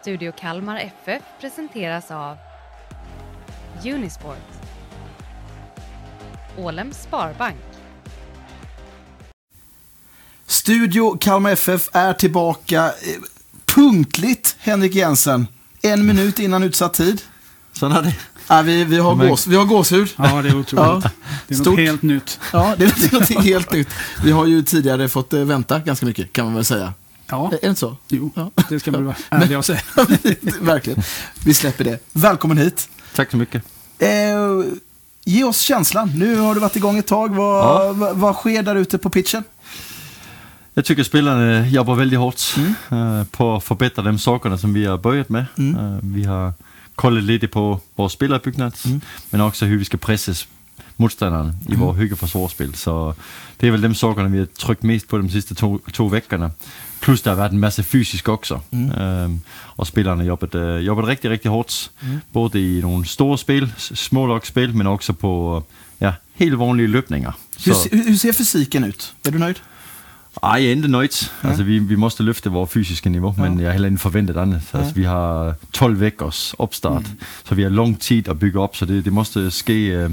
Studio Kalmar FF presenteras av Unisport Ålems Sparbank Studio Kalmar FF är tillbaka eh, punktligt, Henrik Jensen. En minut innan utsatt tid. Är det. Ja, vi, vi, har gås, vi har gåshud. Ja, det är otroligt. Ja. Det är något Stort. helt nytt. Ja, det är något helt nytt. Vi har ju tidigare fått eh, vänta ganska mycket, kan man väl säga. Ja, Är det inte så? jo, Ja. det ska man vara ärlig och säga. Verkligen. Vi släpper det. Välkommen hit. Tack så mycket. Eh, ge oss känslan. Nu har du varit igång ett tag. Vad, Ja. vad, vad sker där ute på pitchen? Jag tycker spelarna jobbar väldigt hårt eh, på att förbättra de sakerna som vi har börjat med. Eh, vi har kollat lite på vår spelarbyggnad, men också hur vi ska pressa motståndaren i vår höga försvarsspel. Så det är väl de sakerna vi har tryckt mest på de sista två, två veckorna. Plus det har varit en massa fysiskt också. Eh, och spelarna har jobbat, eh, jobbat riktigt, riktigt hårt. Både i några stora spel, s- små lagspel, men också på ja, helt vanliga löpningar. Hur, Så- hur, hur ser fysiken ut? Är du nöjd? Ej, jeg er ikke nöjd. Altså, vi, vi måste løfte vores fysiske niveau, men jeg har heller ikke forventet andet. Altså, vi har 12 veckors opstart, så vi har lång tid at bygge op, så det, det måste ske øh,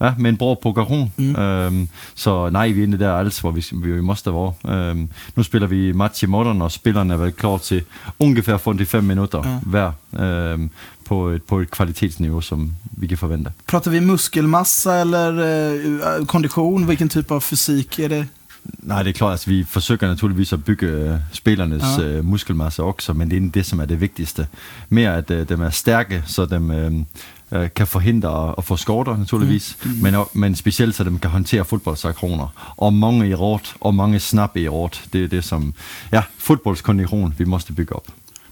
ja, med en bra progression. Øhm, så nej, vi er ikke der alls, hvor vi, vi måste være. Øhm, nu spiller vi match i morgen, og spillerne er vel klar til ungefær 45 minutter hver øhm, på, et, på et kvalitetsniveau, som vi kan forvente. Pratar vi muskelmassa eller eh, kondition? Vilken typ av fysik är det? Nej, det er klart, altså vi forsøger naturligvis at bygge øh, spillernes Ja. ja. øh, muskelmasse også, men det er det, som er det vigtigste. Mere at øh, dem er stærke, så dem øh, øh, kan forhindre at få skorter naturligvis, mm. men, og- men specielt så dem kan håndtere fodboldsaktioner. Og mange i råd, og mange snappe i råd. Det er det som, ja, fodboldskondition vi måste bygge op.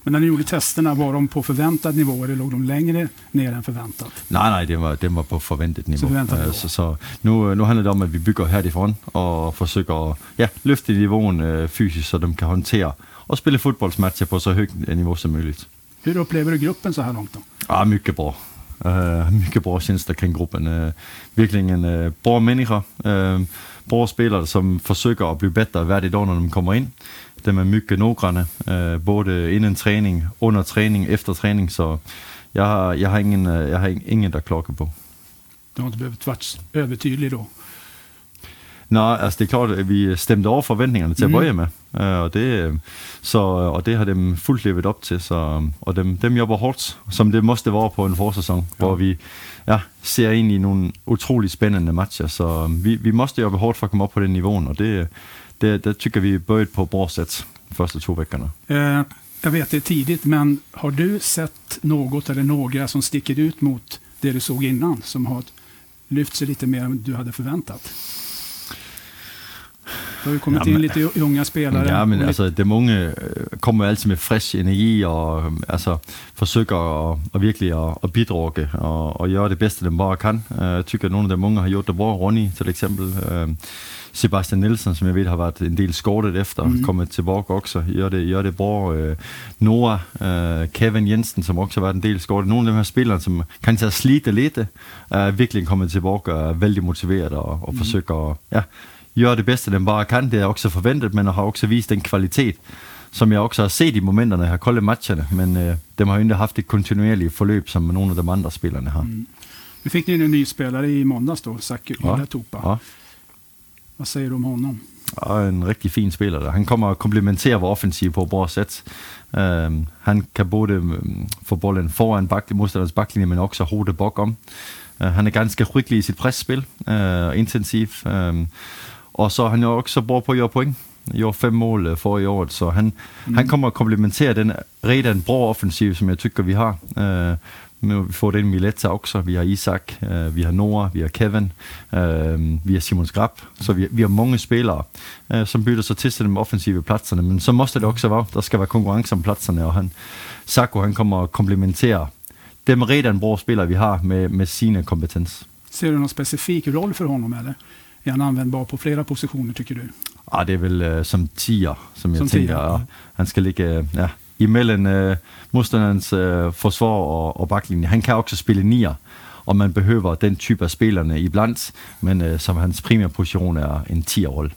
Men när ni gjorde testerna, var de på förväntad nivå eller låg de längre ner än förväntat? Nej, nej, det var, det var på forventet niveau. Så niveau. Øh, så, så nu, nu handler det om, at vi bygger herifrån og forsøger at ja, løfte niveauen øh, fysisk, så de kan håndtere og spille fodboldsmatcher på så højt et niveau som muligt. Hur upplever du gruppen så här långt då? Ah, mycket bra. Øh, uh, mycket bra tjänster kring gruppen. Uh, øh, virkelig en øh, uh, bra människa. Uh, bra spelare som försöker att bli bättre varje dag när de kommer in. De är mycket noggranna, uh, både innan träning, under träning, efter träning. Så jag har, jag har, ingen, uh, jag har ingen där klagar på. Du har inte behövt vara övertydlig då. Nej, altså det er klart, at vi stemte over forventningerne til at Mhm. bøje med, øh, og det, øh, så, og det har dem fuldt levet op til, så, og dem, dem jobber hårdt, som det måste være på en forsæson, ja. hvor vi ja, ser ind i nogle utrolig spændende matcher, så vi, vi måste jobbe hårdt for at komme op på den niveau, og det, det, det tycker vi bøjet på bra sæt de første to veckerne. Eh, jag vet det är tidigt, men har du sett något eller några som sticker ut mot det du såg innan, som har lyft sig lite mer än du hade förväntat? Det har ju kommit Ja, in men- lite unga spelare. Ja, men och altså, det unge øh, kommer altid med frisk energi og øh, altså, forsøger at, at virkelig at, at bidrage og, og gøre det bedste, de bare kan. Øh, Jeg tykker, at nogle af de unge har gjort det bra. Ronny til eksempel. øh, Sebastian Nielsen, som jeg ved har været en del skortet efter, mm. kommet tilbage også. Gør det, gør det bra. Øh, Kevin Jensen, som også har været en del skortet. Nogle af de her spillere, som kan tage slite lidt, er virkelig kommet tilbage og er vældig motiveret og, og mm. forsøger at ja, gøre det bedste, den bare kan. Det er også forventet, men har også vist den kvalitet, som jeg også har set i momenterne, jeg har koldet matcherne, men øh, dem har jo ikke haft et kontinuerligt forløb, som nogle af de andre spillerne har. Mm. Nu fick ni en ny spelare i måndags då, Saku Ja. Ilatupa. Ja. Vad säger du om honom? Og en rigtig fin spiller. Der. Han kommer og komplementerer vores offensiv på bra sæt. Um, han kan både um, få bolden foran bak, modstanderens baklinje, men også hode bok om. Uh, han er ganske skikkelig i sit presspil, uh, intensiv. Um, og så han jo også bra på at gøre point. Gjorde fem mål uh, for i år, så han, mm. han kommer og komplementerer den redan bra offensiv, som jeg tykker, vi har. Nu vi får den Mileta også, vi har Isak, uh, vi har Noah, vi har Kevin, uh, vi har Simon Skrab, så vi, vi har mange spillere, uh, som bytter sig til til de offensive pladserne, men så måste det også være, der skal være konkurrence om pladserne, og han, Sako, han kommer og komplementerer dem redan bra spillere, vi har med, med sine kompetens. Ser du någon specifik roll för honom eller? Är han användbar på flera positioner tycker du? Ah, det er vel uh, som tier, som jeg Som tænker. tier, ja. Han skal ligge uh, ja, imellem uh, modstanderens uh, forsvar og, og baklinje. Han kan også spille nier, og man behøver den type af spillerne iblandt, men uh, som hans primære position er en tierrolle.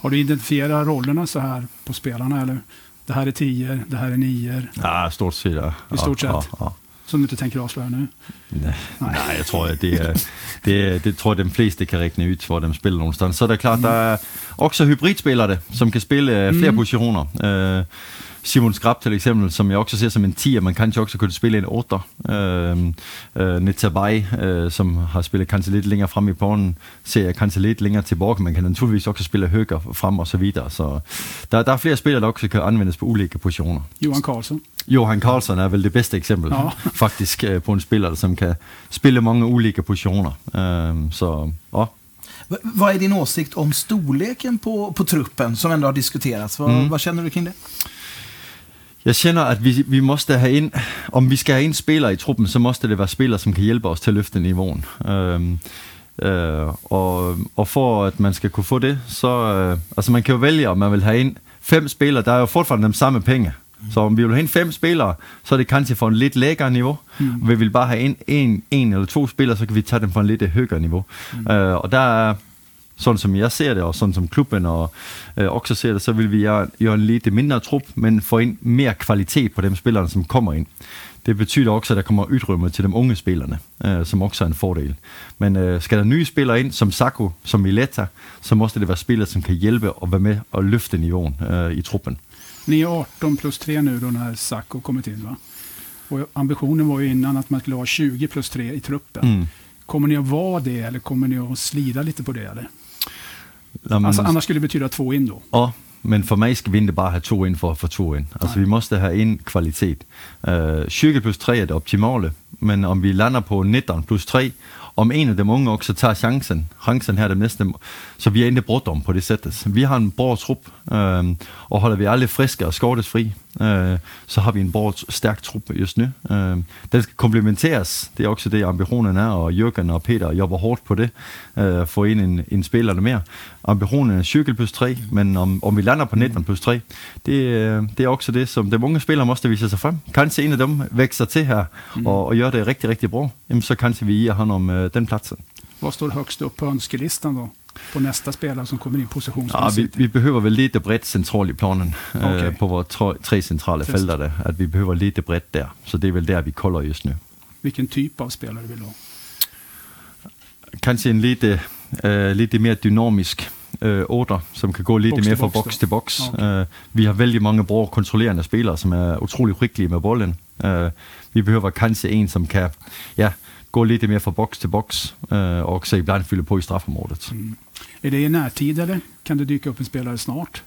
Har du identifierat rollerna så här på spelarna eller Det här är tior, det här är nior. Ja, stort set. Ja. I stort sett. Ja, ja. Som du inte tänker avslöja nu. Nej, nej, jeg tror, at det, er, det, er, det tror de fleste kan rækne ud, hvor de spiller nogle steder. Så det klart, der er også hybridspillere, som kan spille øh, flere positioner. Simon Skrab til eksempel, som jeg også ser som en 10'er, man kanskje også kunne spille en 8'er. Øh, øh, Netabay, øh, som har spillet kanskje lidt længere frem i banen, ser jeg kanskje lidt længere tilbage, man kan naturligvis også spille højere frem og så videre. Så der, der er flere spillere, der også kan anvendes på ulike positioner. Johan Karlsson. Johan Karlsson er vel det bedste eksempel, Ja. faktisk, øh, på en spiller, som kan spille mange ulike positioner. Øh, så, ja. V- Vad är din åsikt om storleken på, på truppen som ändå har diskuterats? Vad, Mm. vad känner du kring det? Jeg kender, at vi, vi måste have ind, om vi skal have en spiller i truppen, så måste det være spillere, som kan hjælpe os til at løfte niveauen. Øhm, øh, og, og for at man skal kunne få det, så, øh, altså man kan jo vælge, om man vil have ind fem spillere, der er jo fortfarande de samme penge. Så om vi vil have fem spillere, så er det kanskje for en lidt lækkere niveau. Mm. Vi vil bare have ind en, en eller to spillere, så kan vi tage dem for en lidt højere niveau. Mm. Øh, og der er, sådan som jeg ser det, og sådan som klubben og øh, også ser det, så vil vi gøre en lidt mindre trup, men få ind mere kvalitet på de spillere, som kommer ind. Det betyder også, at der kommer ytrymme til de unge spillerne, øh, som også er en fordel. Men øh, skal der nye spillere ind, som Sako, som Mileta, så måste det være spillere, som kan hjælpe og være med og løfte niveauen øh, i truppen. Ni är 18 plus 3 nu då när Sacco kommit in va? Och ambitionen var ju innan att man skulle ha 20 plus 3 i truppen. Mm. Kommer ni att vara det eller kommer ni att slida lite på det? Eller? Jamen, Alltså, annars skulle det betyda två in då. Ja, men for mig skal vi ikke bare have to ind for at få to ind. Altså, Nej. vi måste have en kvalitet. Uh, 20 plus 3 er det optimale, men om vi lander på 19 plus 3, om en af dem unge også tager chancen, chancen her det næste, så vi er ikke brudt om på det sættet. Vi har en bra trup, øh, og holder vi alle friske og skårdesfri, øh, så har vi en bra, stærk trup just nu. Øh, den skal komplementeres, det er også det ambitionen er, og Jørgen og Peter jobber hårdt på det, øh, få ind en, en spiller mere. Ambitionen er 20 plus 3, men om, om vi lander på 19 plus 3, det, øh, det er også det, som de unge spillere måste vise sig frem. Kanskje en af dem vækster til her, og, og gør det rigtig, rigtig bra, så kanskje vi giver ham om øh, den platsen. Vad står högst upp på önskelistan då? På nästa spelare som kommer in Ja, vi, positionsmässigt? vi behøver vel lidt bredt centralt i planen Okay. øh, på vores tre, tre centrale Just. felter, der, at vi behøver lidt bredt der. Så det er vel der, vi kolder just nu. Vilken typ av spelare vill du ha? Kanskje en lidt, øh, lidt mere dynamisk øh, otter, som kan gå lidt Boks mere fra boks, da. til boks. Okay. Øh, vi har vældig mange bror kontrollerende spillere, som er utrolig skicklige med bolden. Øh, vi behøver kanskje en, som kan ja, gå lidt mere fra boks til boks, øh, og også ibland fylde på i straffområdet. Är det i närtid eller kan det dyka upp en spelare snart?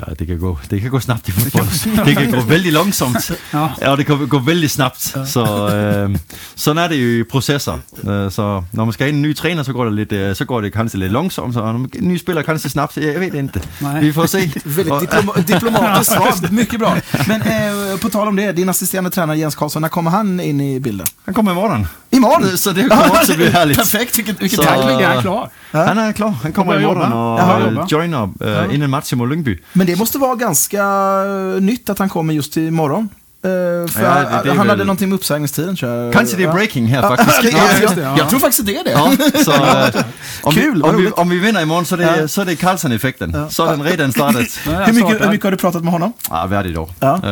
Ja, det kan gå, det kan gå snabbt i fodbold. Det kan gå vældig langsomt. Ja. Ja, og det kan gå vældig snabbt. Så øh, sådan er det jo i processer. Øh, så når man skal have en ny træner, så går det, lidt, øh, så går det kanskje lidt langsomt, og når man, en ny spiller kanskje snabbt. Jeg ved inte. Nej. Vi får se. Väldigt diploma diplomatiskt svar, mycket bra. Men eh, på tal om det, din assisterande tränare Jens Karlsson, när kommer han in i bilden? Han kommer imorgon. Imorgon! Så det kommer också bli härligt. Perfekt, Så- timing. Är han klar? Han er klar. Han kommer imorgon og Jaha, øh, jobba. joiner øh, inden matchen mod Lyngby. Men det måste vara ganska eh, nytt att han kommer just imorgon. Eh, för Ja, det- det är han väl- någonting med uppsägningstiden. tror jag. Kanske det är Ja. breaking här Ja, faktiskt. är- Ja, det, ja. jag tror faktiskt det är det. Ja, så øh, om, Kul, vi, vad om, vi, om vi vinder imorgon, så det, Ja. så det Carlsen-effekten. Ja. Så den redan startet. Ja, Hur mycket, hur mycket har du pratat med honom? Ja, værdigt år. Ja. Øh,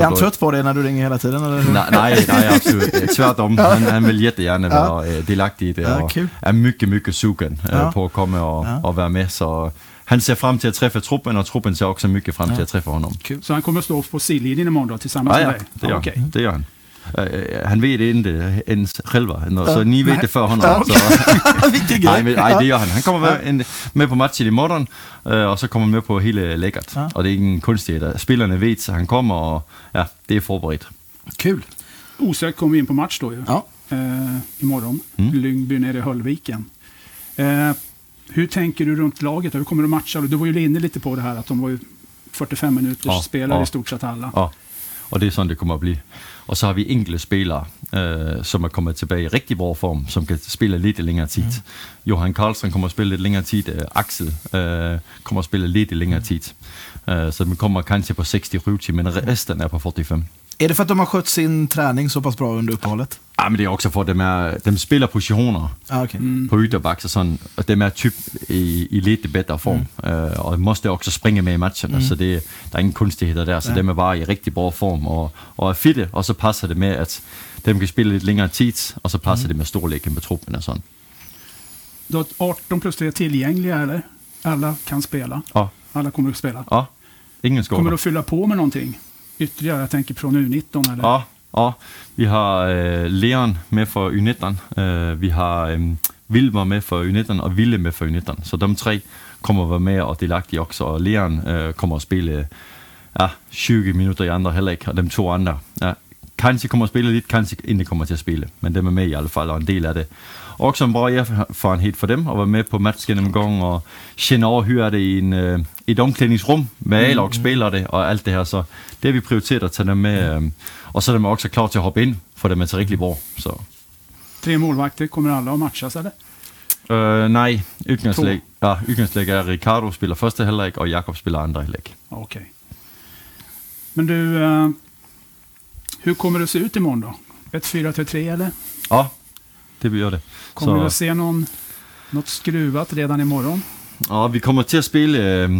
Är han trött på dig när du ringer hela tiden? Eller? Nej, nej, nej, absolut. Tvärtom. Han, han vill jättegärna vara ja. delagtig i det Ja, och är mycket, mycket sugen Ja. på att komma och, Ja. och vara med. Så han ser fram till att träffa truppen och truppen ser också mycket fram till Ja. att träffa honom. Så han kommer att stå på sidlinjen imorgon då, tillsammans Ja, ja, med dig? det gör, han. det gör han. Eh, han vet inte ens själva, så Ja. ni vet Nej. det för honom. Ja. Så, Vilken nej, men, nej, det gör han. Han kommer med, en, med på matchen imorgon eh, och så kommer han med på hela läget. Ja. Och det är ingen konstighet. Spelarna vet så han kommer och ja, det är förberett. Kul. Osökt kommer vi in på match då ju. Ja. Eh, imorgon. Mm. Lyngby nere i Höllviken. Eh, hur tänker du runt laget? Hur kommer du matcha? Du var ju inne lite på det här att de var ju 45 minuters Ja, spelare ja. i stort sett alla. Ja, og det er sådan, det kommer at blive. Og så har vi enkelte spillere, øh, som er kommet tilbage i rigtig bra form, som kan spille lidt i længere tid. Mm. Johan Karlstrøm kommer at spille lidt længere tid. Øh, Axel øh, kommer at spille lidt længere tid. Øh, så man kommer kanskje på 60 røvtid, men resten er på 45. Är det för att de har skött sin träning så pass bra under uppehållet? Ja, men det er også for, at dem, er, dem spiller positioner Ah, okay. på ytterbacks og sådan, og dem er typ i, i lidt bedre form, mm. øh, og måste også springe med i matcherne, mm. så det, der er ingen kunstigheder der, så Ja. dem er bare i rigtig bra form, og, og er fitte, og så passer det med, at dem kan spille lidt længere tid, og så passer mm. det med storleken med truppen og sådan. Du har 18 plus 3 tillgängliga, eller? Alla kan spela. Ja, Alla kommer att spela. ja, ingen Kommer du att fylla på med någonting ytterligare? Jag tänker från U19 eller? Ja, ja, vi har øh, Leon med for U19, øh, vi har ehm, øh, Vilmer med for U19, og Ville med for U19, så de tre kommer at være med og delagtige også, og Leon øh, kommer at spille ja, 20 minutter i andre halvleg, og dem to andre, ja, kanskje kommer at spille lidt, kanskje ikke kommer til at spille, men dem er med i alle fald, og en del af det. Også en bra erfarenhed for dem, at være med på matchgennemgang, og kende over hyre det i en, øh, et omklædningsrum, med A-lag spiller det, og alt det her, så det har vi prioriteret at tage dem med, øh, og så er dem også klar til at hoppe ind, for dem er til rigtig bra, så... Tre målvakter, kommer alla att matchas eller? Øh, nej, udgangslæg, ja, udgangslæg er Ricardo spiller første halvleg, og Jakob spiller andre halvleg. Okej. Men du, eh, hur kommer det se ut imorgon då? Ett 4-3 eller? Ja, det bliver det. Kommer Så- att se någon, något skruvat redan imorgon? Og vi kommer til at spille, øh,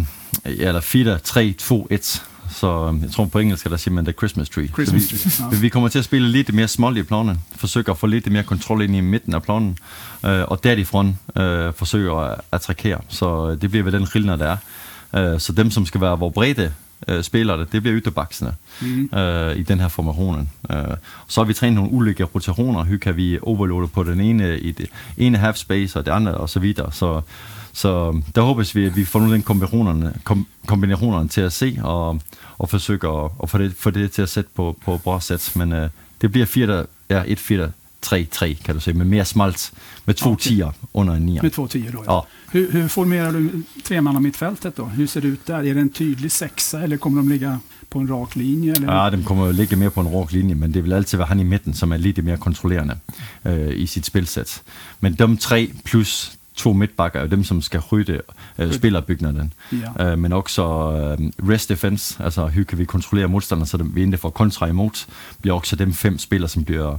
ja, eller 4, 3, 2, 1. Så øh, jeg tror på engelsk, der siger man The Christmas Tree. Christmas så vi, tree, ja. vi kommer til at spille lidt mere smål i planen. Forsøger at få lidt mere kontrol ind i midten af planen. Øh, og derifrån øh, forsøger at attrakere. Så øh, det bliver vel den skillnad, der er. Øh, så dem, som skal være vores brede øh, spillere, det bliver ytterbaksene Mm. øh, i den her formationen. Øh, så har vi trænet nogle ulike rotationer. Hur kan vi overloade på den ene i det ene half space og det andet og så videre. Så, så der håber vi, at vi får af den kombinationerne, kom, kombinationerne til at se og, og forsøge at, at få, det, få det til at sætte på, på bra sæt. Men øh, det bliver 4, ja, 1 4 3 3 kan du sige, med mere smalt, med to Okay. tier under en nier. Med två tio då? Ja. Hur, hur formerar du tremannamittfältet då? Hur ser det ut där? Är det en tydlig sexa eller kommer de ligga på en rak linje? Eller? Ja, dem kommer jo ligge mere på en råk linje, men det vil altid være han i midten, som er lidt mere kontrollerende øh, i sit spilsæt. Men de tre plus to midtbakker er dem, som skal rydde øh, spillerbygningen. Ja. Øh, men også øh, rest defense, altså hur kan vi kontrollere modstanderne, så vi ikke får kontra imod, bliver også dem fem spillere, som bliver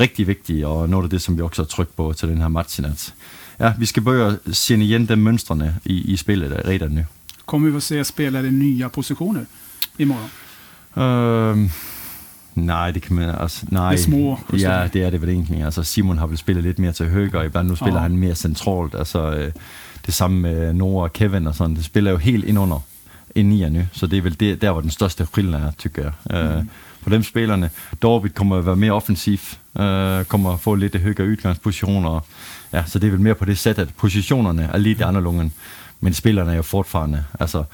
rigtig vigtige, og noget af det, som vi også har trykt på til den her match. At, ja, vi skal börja se igen de mønstrene i, i spillet redan nu. Kommer vi att se spelare i nya positioner imorgon? Øhm, nej, det kan man altså... Nej, Det er små. Ja, det er det vel egentlig. Altså, Simon har vel spillet lidt mere til højre, iblandt nu spiller Ja. han mere centralt. Altså, øh, det samme med Nora og Kevin og sådan. Det spiller jo helt ind under en nier nu, så det er vel det, der, hvor den største skillnad er, tykker jeg. Øh, på dem spillerne, Dorvit kommer at være mere offensiv, øh, kommer at få lidt højere udgangspositioner. Ja, så det er vel mere på det sæt, at positionerne er lidt anderledes, men spillerne er jo fortfarande, altså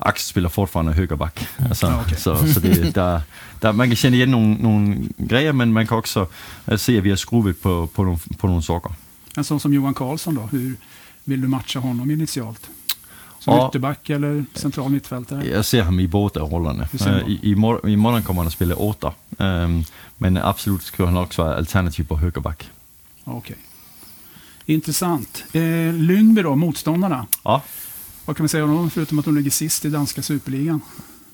Axel spiller fortfarande højre bak. Altså, Ja, okay. så, så det, der, der, man kan kende igen nogle, nogle grejer, men man kan også øh, se, at vi har skruet på, på, nogle, på nogle sokker. En sån som Johan Karlsson då, hur vill du matcha honom initialt? Som Ja. ytterback eller central mittfältare? Jeg ser ham i båda du. I, i, mor, I morgen kommer han at spille 8, um, men absolut skal han også være alternativ på bak. Okej. Intressant. Eh, Lyngby då, motståndarna. Ja, Vad kan man säga om dem förutom att de ligger sist i danska superligan?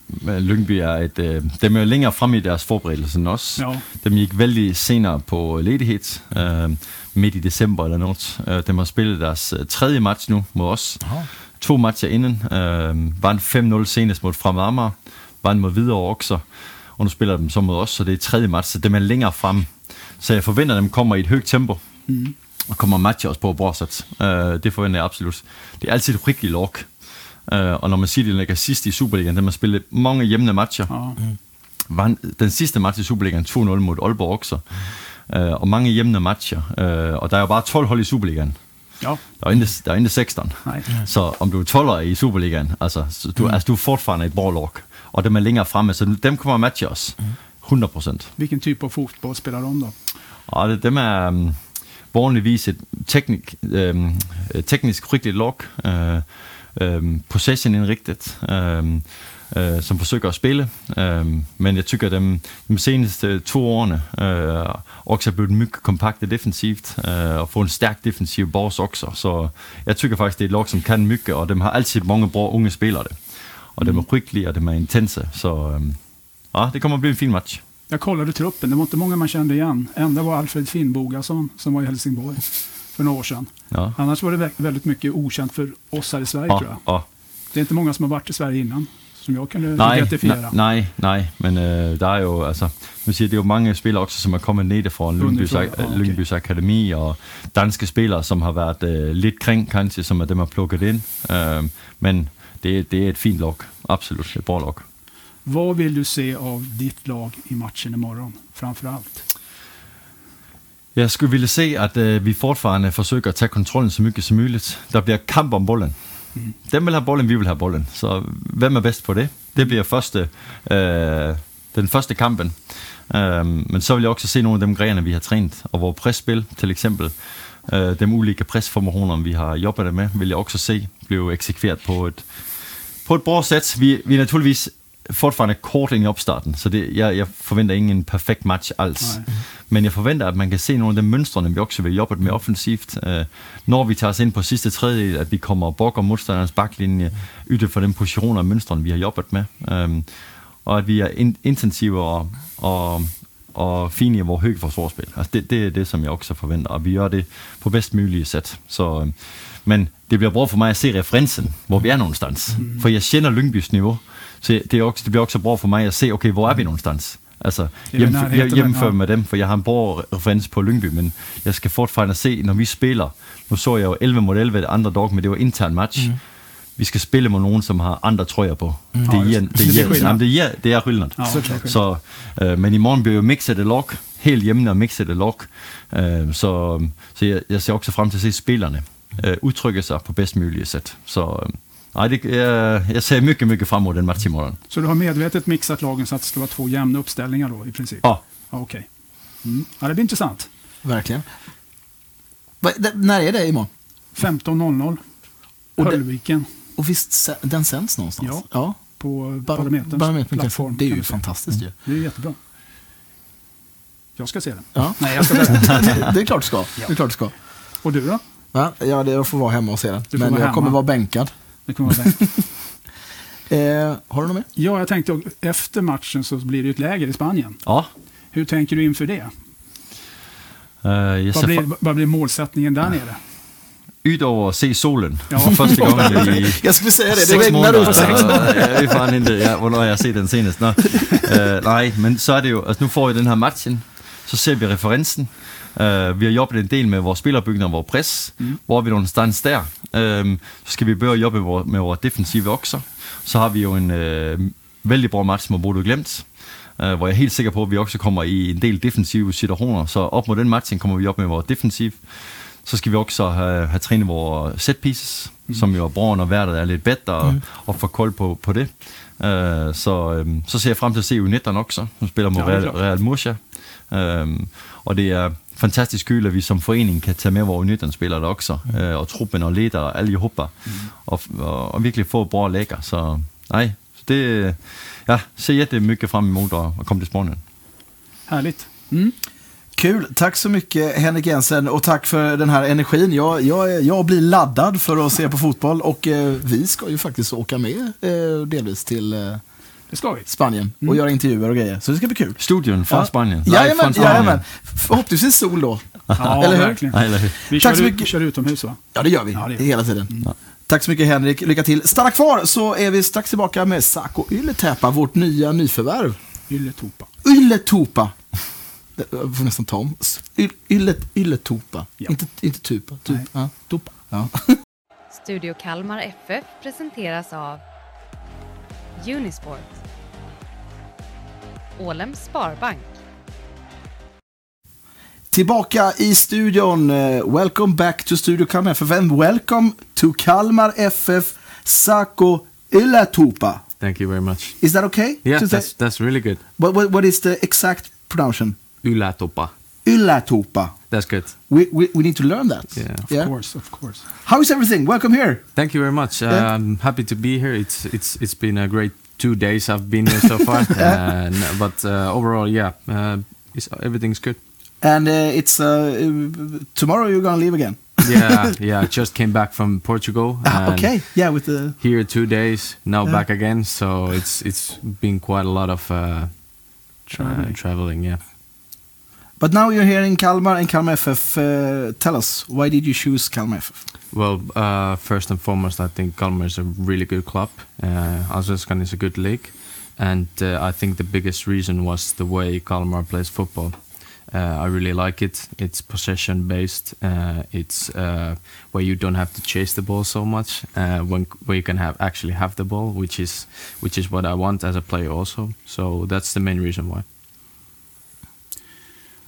men Lyngby er et, øh, dem er jo længere frem i deres forberedelse end os. Ja, Dem gik vældig senere på ledighed, øh, midt i december eller noget. Øh, dem har spillet deres tredje match nu mod os. To matcher inden. Øh, vandt 5-0 senest mod Fremad Amager. Vandt mod Hvidovre også. Og nu spiller de så mod os, så det er tredje match, så dem er længere frem. Så jeg forventer, at dem kommer i et højt tempo. Mm. Og kommer matcher også på Borsat. Øh, det forventer jeg absolut. Det er altid et rigtig lok. Øh, og når man siger, at de ligger sidst i Superligaen, dem har spillet mange hjemne matcher ja. vandt den sidste match i Superligaen 2-0 mod Aalborg også. Øh, og mange hjemne matcher. Øh, og der er jo bare 12 hold i Superligaen. Ja. Der er ikke, der er ikke 16. Nej. Så om du er 12'er i Superligaen, altså, så du, mm. altså, du er fortfarande et borlok. Og dem er længere fremme, så dem kommer at matche os. 100 procent. Vilken typ av fotboll spelar de då? Og det, dem er um, vanligvis et teknik, um, teknisk rigtigt log, uh, um, possession indrigtet, um, uh, som forsøger at spille. Um, men jeg tykker, at dem de seneste to årene uh, også er blevet mycket kompakte defensivt, uh, og få en stærk defensiv boss også. Så jeg tykker faktisk, det er et lag, som kan mycket, og dem har altid mange bra unge spillere. Og dem er og dem er intense. Så um, ja, det kommer at blive en fin match. Jag kollade truppen, det var inte många man kände igen. Enda var Alfred Finnbogason som var i Helsingborg för några år sedan. Ja. Annars var det vä- väldigt mycket okänt för oss här i Sverige tror Ja, jag. ja. Det är inte många som har varit i Sverige innan, som jag kunde Nej, identifiera. nej, nej, men øh, der er jo, altså, nu siger, det er jo mange spillere også, som er kommet ned fra Lyngbys, ja, okay. Lyngbys Akademi, og danske spillere, som har været øh, lidt kring, kanskje, som er dem har plukket ind. Øh, men det, det er et fint lag, absolut, et bra lag. Vad vill du se av ditt lag i matchen imorgon, framför allt? Jeg skulle ville se, at øh, vi fortfarande forsøger at tage kontrollen så mycket som muligt. Der bliver kamp om bolden. Mm. Dem vil have bolden, vi vil have bolden. Så hvem er bedst på det? Det bliver første, øh, den første kampen. Øh, men så vil jeg også se nogle af de grene, vi har trænet. Og vores presspil, til eksempel, øh, de ulike presformationer, vi har jobbet med, vil jeg også se blive eksekveret på et, på et bra sæt. Vi, vi er naturligvis fortfarande kort ind i opstarten, så det, jeg, jeg forventer ingen perfekt match alls. Nej. Men jeg forventer, at man kan se nogle af de mønstrene, vi også vil jobbe med offensivt. Øh, når vi tager os ind på sidste tredjedel, at vi kommer og bokker modstanderens baklinje, ytter for den positioner og mønstrene, vi har jobbet med. Øhm, og at vi er in, intensive og, og, og fine i vores høje forsvarsspil. Altså det, det er det, som jeg også forventer, og vi gør det på bedst mulige sæt. Så, øhm, men det bliver bra for mig at se referencen, hvor vi er någonstans. Mm. For jeg kender Lyngbys niveau, så det, er også, det bliver også bra for mig at se, okay, hvor er vi någonstans? Altså, Det er hjem, nærheden, hjem, hjemfør ja. med dem, for jeg har en bra reference på Lyngby, men jeg skal fortfarande se, når vi spiller, nu så jeg jo 11 mod 11 et andre dog, men det var intern match. Mm. Vi skal spille mod nogen, som har andre trøjer på. Mm. Det, er, det, det. det, Det er er, jamen, det, er, det er skillnad. Ja, såklart. Så, øh, men i morgen bliver jo mixet det log, helt hjemme og mixet det log. Øh, så så jeg, jeg ser også frem til at se spillerne øh, udtrykke sig på bedst mulige sæt. Så øh, nej, det, jeg, jeg ser mycket, mycket frem mod den match i morgen. Så du har medvetet mixat lagen så att det ska vara två jämna uppställningar då i princip? Ja. Ja, Okej. Mm. Ja, det blir intressant. Verkligen. Va, det, när är det imorgon? 15.00. Och det- Höllviken Och visst, den sänds någonstans? Ja. ja. på Bar- Barometerns Barometern plattform. Det är ju fantastiskt ju. Det är jättebra. Jag ska se den. Ja. Nej, jag ska berätta. det är klart du ska. Det är klart du ska. Och du då? Ja, ja, det- jag får vara hemma och se den. Men jag kommer hemma. vara bänkad. Det kommer vara. Eh, har du något mer? Ja, jag tänkte efter matchen så blir det ju ett läger i Spanien. Ja, Hur tänker du inför det? jeg Vad ser blir, vad blir målsättningen där nere? ud over at se solen Ja. for første gang i Jag skulle säga det, det regnar måneder. ut. Så, jeg ved fanden ikke, ja, hvornår jeg har set den senest. Nå. Øh, nej, men så er det jo, altså nu får vi den her matchen, så ser vi referencen. Uh, vi har jobbet en del med vores spillerbygning og vores press. Mm. Hvor vi någonstans der? Uh, så skal vi at jobbe med vores, med vores defensive okser. Så har vi jo en uh, vældig bra match mod Bodø Glemt. Uh, hvor jeg er helt sikker på, at vi også kommer i en del defensive situationer. Så op mod den matchen kommer vi op med vores defensiv. Så skal vi også have, have trænet vores set pieces, mm. som jo er bra, når vejret er lidt bedre, mm. og få kold på, på det. Uh, så, um, så ser jeg frem til at se U19 også, som spiller mod Ja, Real. Real Murcia. Um, og det er fantastisk kul, at vi som forening kan tage med vores U19-spillere der også, mm. uh, og truppen og leder og alle hopper, mm. og, og, og virkelig få bra lækker. Så nej, så det, ja, ser jättemycket fram emot at, at komme til Spanien. Härligt. Mm. Kul, tack så mycket Henrik Jensen och tack för den här energin. Jag, jag, jag blir laddad för att se på fotboll och eh, vi ska ju faktiskt åka med eh, delvis till eh, Vi. Spanien och göra intervjuer och grejer. Så det ska bli kul. Studion fra Ja. Spanien. Jajamän, fra Spanien. jajamän. Förhoppningsvis sol då. Ja, Eller hur? verkligen. Nej, eller hur? Vi Tack kör, så mycket. kör utomhus va? Ja, det gör vi. Ja, det gör. Hela tiden. Tack så mycket Henrik, lycka till. Stanna kvar så är vi strax tillbaka med Sako Ylletäpä, vårt nya nyförvärv. Ylletupa. Det- Jag får nästan ta om. Yllet, Ylletupa. Ja. Inte, inte tupa. Tup, Nej. ja, tupa. Ja. Studio Kalmar FF presenteras av Unisport. Ålems Sparbank. Tillbaka i studion. Eh, welcome back to Studio Kalmar FF and welcome to Kalmar FF Sako Ylletupa. Thank you very much. Is that okay? Yeah, that's that's really good. What, what, what is the exact pronunciation? Ylatopa. Ylletupa. That's good. We, we, we need to learn that. Yeah. Of course, of course. How is everything? Welcome here. Thank you very much. Uh, Yeah. I'm happy to be here. It's it's it's been a great two days I've been here so far. uh, n- but uh, overall, yeah, uh, it's, everything's good. And uh, it's uh, tomorrow you're gonna leave again. Yeah, yeah. I just came back from Portugal. Ah, okay. Yeah, with the Here two days, now Yeah. back again. So it's it's been quite a lot of uh, Traveling. Uh, traveling, yeah. But now you're here in Kalmar and Kalmar FF. Uh, tell us, why did you choose Kalmar FF? Well, uh, first and foremost, I think Kalmar is a really good club. Uh, Allsvenskan is a good league, and uh, I think the biggest reason was the way Kalmar plays football. Uh, I really like it. It's possession based. Uh, it's uh, where you don't have to chase the ball so much. When where you can have actually have the ball, which is which is what I want as a player also. So that's the main reason why.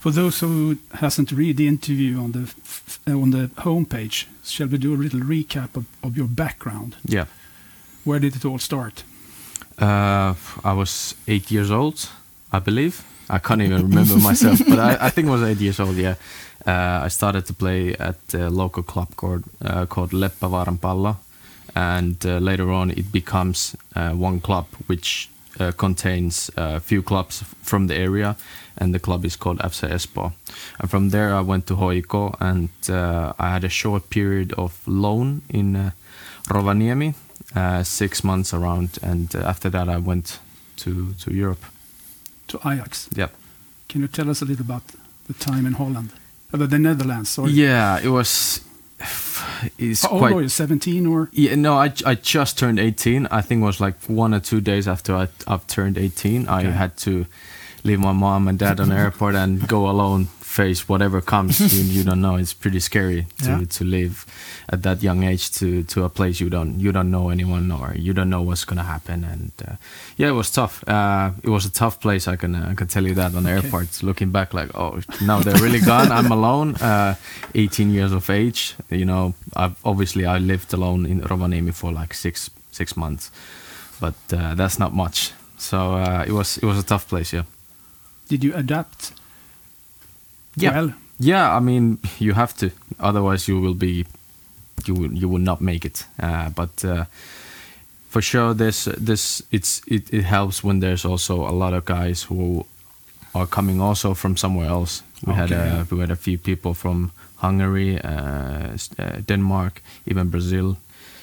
For those who hasn't read the interview on the f- on the homepage, shall we do a little recap of, of your background? Yeah. Where did it all start? Uh, I was eight years old, I believe. I can't even remember myself, but I, I think I was eight years old. Yeah, uh, I started to play at a local club called uh, called Leppävaaran Pallo, and uh, later on it becomes uh, one club which uh, contains a few clubs from the area, and the club is called FC Espoo. And from there I went to Hoiko, and uh, I had a short period of loan in uh, Rovaniemi, uh, six months around, and uh, after that I went to to Europe. To Ajax. Yep. Can you tell us a little about the time in Holland? Uh, the Netherlands, sorry. Yeah, it was. It's How old quite. were you? 17 or? Yeah, no, I, I just turned 18. I think it was like one or two days after I, I've turned 18. I had to leave my mom and dad on the airport and go alone, face whatever comes. you, you don't know. It's pretty scary to, Yeah. to live at that young age to, to a place you don't you don't know anyone or you don't know what's gonna happen. And uh, yeah, it was tough. Uh, it was a tough place. I can uh, I can tell you that on the Okay. airport. Looking back, like oh, now they're really gone. I'm alone. Uh, 18 years of age. You know, I've obviously I lived alone in Rovaniemi for like six six months, but uh, that's not much. So uh, it was it was a tough place. Yeah. Did you adapt Yeah. well? Yeah, I mean you have to, otherwise you will be, you will you will not make it. Uh, but uh, for sure, this this it's it, it helps when there's also a lot of guys who are coming also from somewhere else. We had a we had a few people from Hungary, uh, uh, Denmark, even Brazil,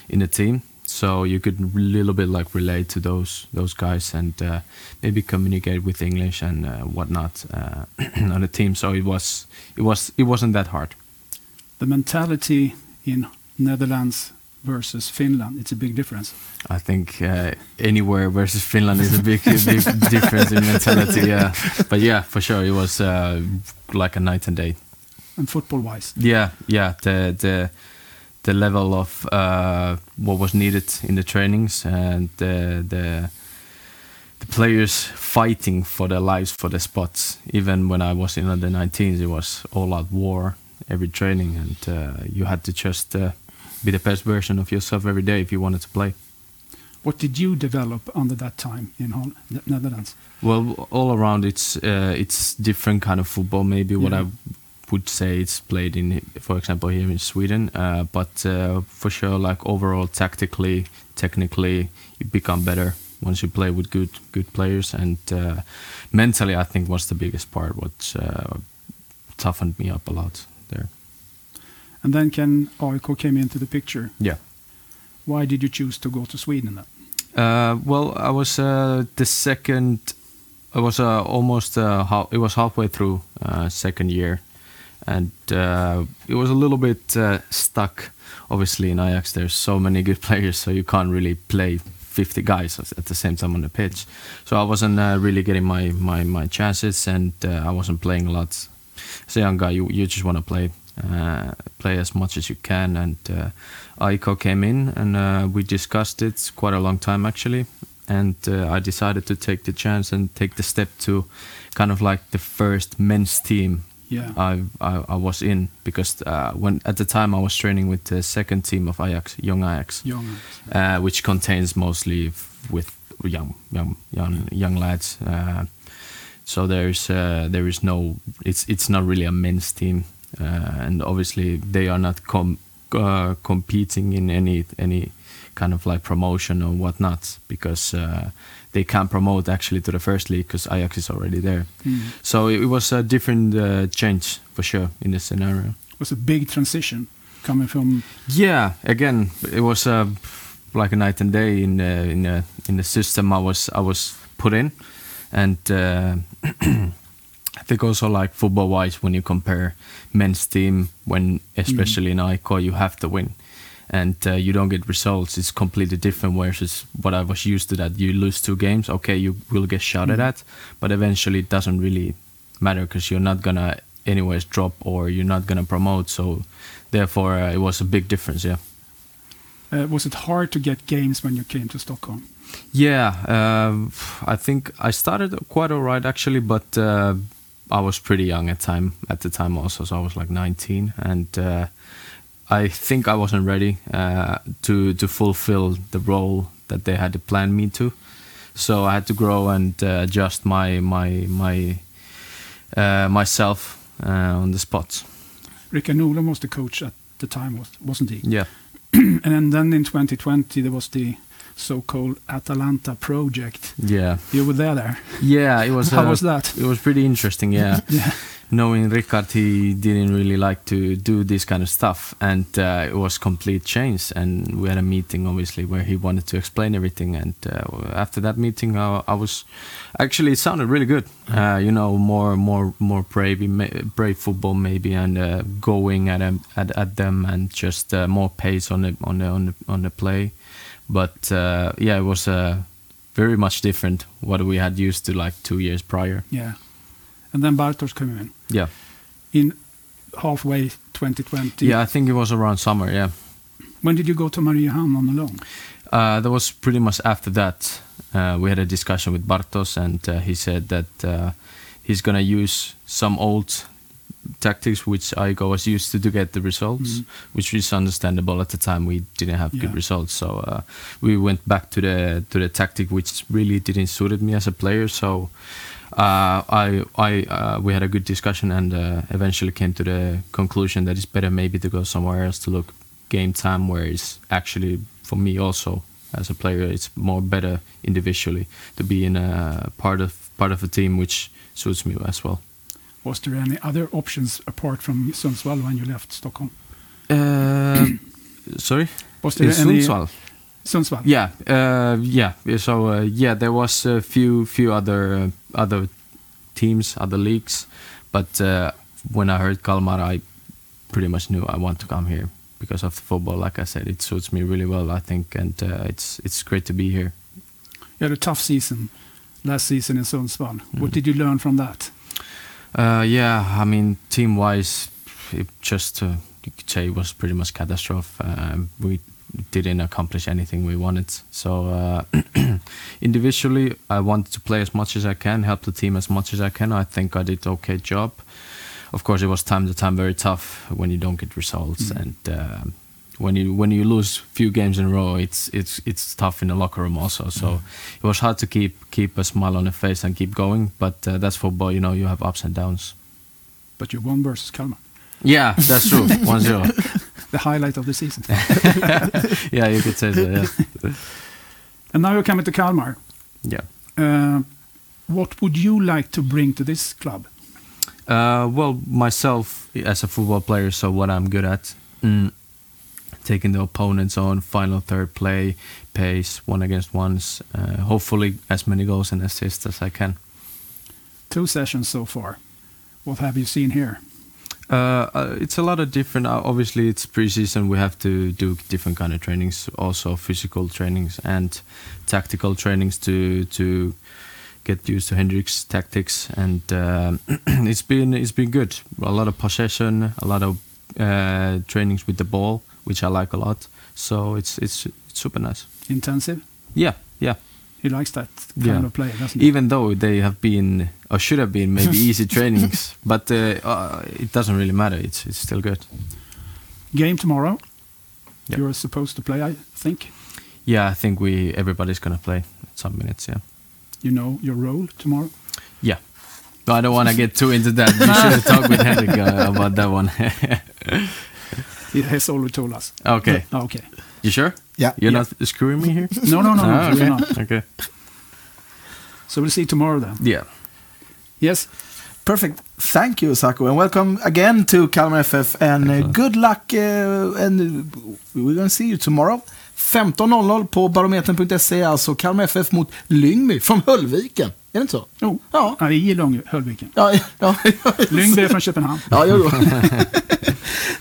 in the team. So you could a little bit like relate to those those guys and uh, maybe communicate with English and uh, whatnot uh, on the team. So it was it was it wasn't that hard. The mentality in Netherlands versus Finland, it's a big difference. I think uh, anywhere versus Finland is a big, big difference in mentality. Yeah, but yeah, for sure, it was uh, like a night and day. And football-wise, Yeah, yeah. The the the level of uh, what was needed in the trainings and the the the players fighting for their lives for the spots. Even when I was in under 19s, it was all out war every training, and uh, you had to just uh, be the best version of yourself every day if you wanted to play. what did you develop under that time in Hol- the Netherlands? Well, all around it's uh, it's different kind of football. Maybe what Yeah. I would say it's played in, for example, here in Sweden. Uh, but uh, for sure, like overall, tactically, technically, you become better once you play with good good players. And uh, mentally, I think was the biggest part. What uh, toughened me up a lot there. And then Ken AIK came into the picture. Yeah. Why did you choose to go to Sweden then? Uh, well, I was uh, the second. I was uh, almost. Uh, it was halfway through uh, second year, and uh, it was a little bit uh, stuck. Obviously, in Ajax, there's so many good players, so you can't really play 50 guys at the same time on the pitch. So I wasn't uh, really getting my my my chances, and uh, I wasn't playing a lot. As a young guy, you you just want to play. Uh, play as much as you can, and uh, Aiko came in, and we discussed it quite a long time actually, and I decided to take the chance and take the step to kind of like the first men's team Yeah. I, I I was in because uh, when at the time I was training with the second team of Ajax, Young Ajax, Young. uh, which contains mostly f- with young young young young lads. Uh, so there's uh, there is no it's it's not really a men's team, uh, and obviously they are not com- uh, competing in any any kind of like promotion or whatnot because uh, they can't promote actually to the first league because Ajax is already there. Mm. So it, it was a different uh, change for sure in this scenario. It was a big transition coming from Yeah, again, it was uh, like a night and day in the in the in the system I was I was put in, and uh, I think also like football wise, when you compare men's team, when especially in ICO, you have to win. And uh, you don't get results. It's completely different. Versus what I was used to, that you lose two games, okay, you will get shouted at, but eventually it doesn't really matter because you're not gonna anyways drop or you're not gonna promote. So therefore, uh, it was a big difference. Yeah. Uh, was it hard to get games when you came to Stockholm? Yeah, um, I think I started quite alright actually, but uh, I was pretty young at time at the time also, so I was like 19, and uh, I think I wasn't ready uh, to to fulfill the role that they had planned me to. So I had to grow and uh, adjust my my my uh, myself uh, on the spot. Rickard Norlund was the coach at the time, was- wasn't he? Yeah, and then in 2020 there was the so-called Atalanta project. yeah, You were there there. yeah. It was. How uh, was that? It was pretty interesting. Yeah. Yeah. Knowing Ricard, he didn't really like to do this kind of stuff, and uh, it was complete change. And we had a meeting, obviously, where he wanted to explain everything. And uh, after that meeting, I, I was actually it sounded really good. Uh, you know, more, more, more brave, brave football maybe, and uh, going at, 'em- at at them, and just uh, more pace on the on the on the, on the play. But uh, yeah, it was uh, very much different what we had used to like two years prior. Yeah. And then Bartos came in. Yeah. In halfway 2020. Yeah, I think it was around summer. Yeah. When did you go to Mariehamn on the loan? Uh, that was pretty much after that. Uh, we had a discussion with Bartos, and uh, he said that uh, he's gonna use some old tactics which Igo was used to to get the results, which is understandable at the time. We didn't have Yeah. good results, so uh, we went back to the to the tactic which really didn't suited me as a player. So I I uh, we had a good discussion and uh, eventually came to the conclusion that it's better maybe to go somewhere else to look game time where it's actually for me also as a player it's more better individually to be in a part of part of a team which suits me as well. Was there any other options apart from Sundsvall when you left Stockholm? Uh, sorry, Was there in any Sundsvall. Sundsvall? Yeah, uh, yeah. So uh, yeah, there was a few few other uh, other teams, other leagues, but uh, when I heard Kalmar, I pretty much knew I want to come here because of the football. Like I said, it suits me really well. I think, and uh, it's it's great to be here. You had a tough season last season in Sundsvall. Mm-hmm. What did you learn from that? Uh, yeah, I mean, team wise, it just uh, you could say it was pretty much catastrophe. Um, we didn't accomplish anything we wanted. So uh, individually, I wanted to play as much as I can, help the team as much as I can. I think I did okay job. Of course, it was time to time very tough when you don't get results and. Uh, when you when you lose few games in a row, it's it's it's tough in the locker room also. So it was hard to keep keep a smile on the face and keep going. But uh, that's football, you know. You have ups and downs. But you won versus Kalmar. Yeah, that's true. One zero. The highlight of the season. Yeah, you could say so. Yeah, and now you're coming to Kalmar. yeah. Uh, what would you like to bring to this club? Uh, well, myself as a football player, so what I'm good at, mm, taking the opponents on final third play, pace, one against ones. Uh, hopefully, as many goals and assists as I can. Two sessions so far. What have you seen here? Uh, uh, it's a lot of different. Uh, obviously, it's preseason. We have to do different kind of trainings, also physical trainings and tactical trainings to to get used to Hendrik's tactics. And um it's been it's been good. A lot of possession, a lot of uh, trainings with the ball, which I like a lot. So it's it's, it's super nice. Intensive? Yeah, yeah. He likes that kind Yeah. of play, doesn't he? Even though they have been or should have been maybe easy trainings, but uh, uh, it doesn't really matter. It's it's still good. Game tomorrow. Yep. You're supposed to play, I think. Yeah, I think we everybody's gonna play some minutes. Yeah, You know your role tomorrow. yeah. I don't want to get too into that. You should have talked with Henrik uh, about that one. He has already told us. okay, okay. you sure? Yeah. You're Yeah. not screwing me here. No, no, no, no. Ah, okay. not. Okay. So we'll see tomorrow then. Yeah. Yes. Perfect. Thank you, Sako, and welcome again to Kalmar FF. And uh, good luck. Uh, and uh, we're going to see you tomorrow. 15.00 på barometern.se, alltså Kalmar FF mot Lyngby från Höllviken. det inte så? Jo, Ja. ja. i Lång, Höllviken. Ja, ja, ja, Lyngby är från Köpenhamn. Ja, jo, jo.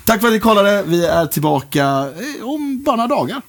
Tack för att ni kollade. Vi är tillbaka eh, om bara några dagar.